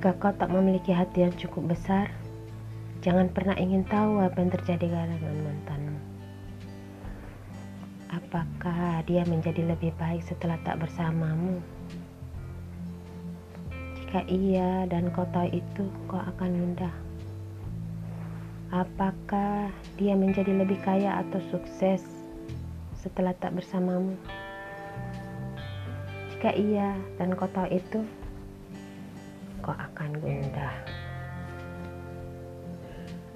Jika kau tak memiliki hati yang cukup besar, jangan pernah ingin tahu apa yang terjadi dengan mantanmu. Apakah dia menjadi lebih baik setelah tak bersamamu? Jika iya dan kau tahu itu, kau akan mudah. Apakah dia menjadi lebih kaya atau sukses setelah tak bersamamu? Jika iya dan kau tahu itu, kau akan gundah.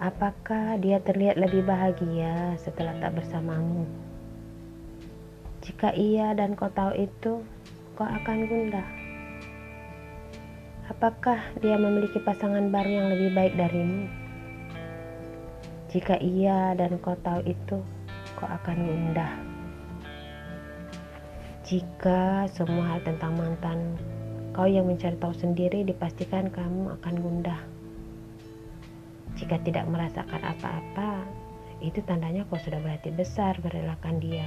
Apakah dia terlihat lebih bahagia setelah tak bersamamu? Jika iya dan kau tahu itu, kau akan gundah. Apakah dia memiliki pasangan baru yang lebih baik darimu? Jika iya dan kau tahu itu, kau akan gundah. Jika semua hal tentang mantan kau yang mencari tahu sendiri, dipastikan kamu akan gundah. Jika tidak merasakan apa-apa, itu tandanya kau sudah berhati besar merelakan dia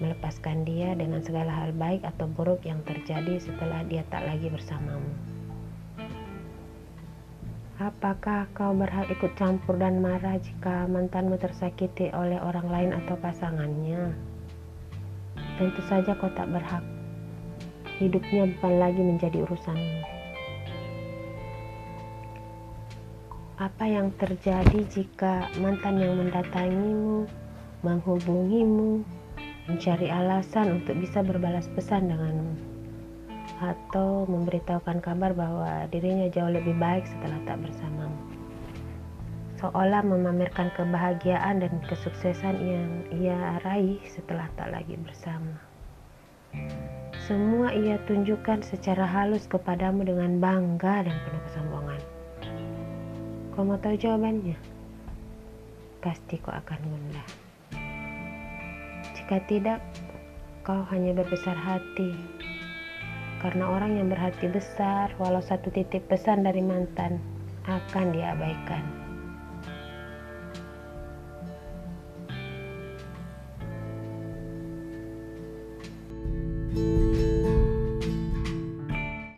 melepaskan dia dengan segala hal baik atau buruk yang terjadi setelah dia tak lagi bersamamu. Apakah kau berhak ikut campur dan marah jika mantanmu tersakiti oleh orang lain atau pasangannya? Tentu saja kau tak berhak. Hidupnya bukan lagi menjadi urusanmu. Apa yang terjadi jika mantan yang mendatangimu, menghubungimu, mencari alasan untuk bisa berbalas pesan denganmu? Atau memberitahukan kabar bahwa dirinya jauh lebih baik setelah tak bersamamu? Seolah memamerkan kebahagiaan dan kesuksesan yang ia raih setelah tak lagi bersama semua ia tunjukkan secara halus kepadamu dengan bangga dan penuh kesombongan kau mau tahu jawabannya pasti kau akan gundah jika tidak, kau hanya berbesar hati. Karena orang yang berhati besar, walau satu titik pesan dari mantan, akan diabaikan.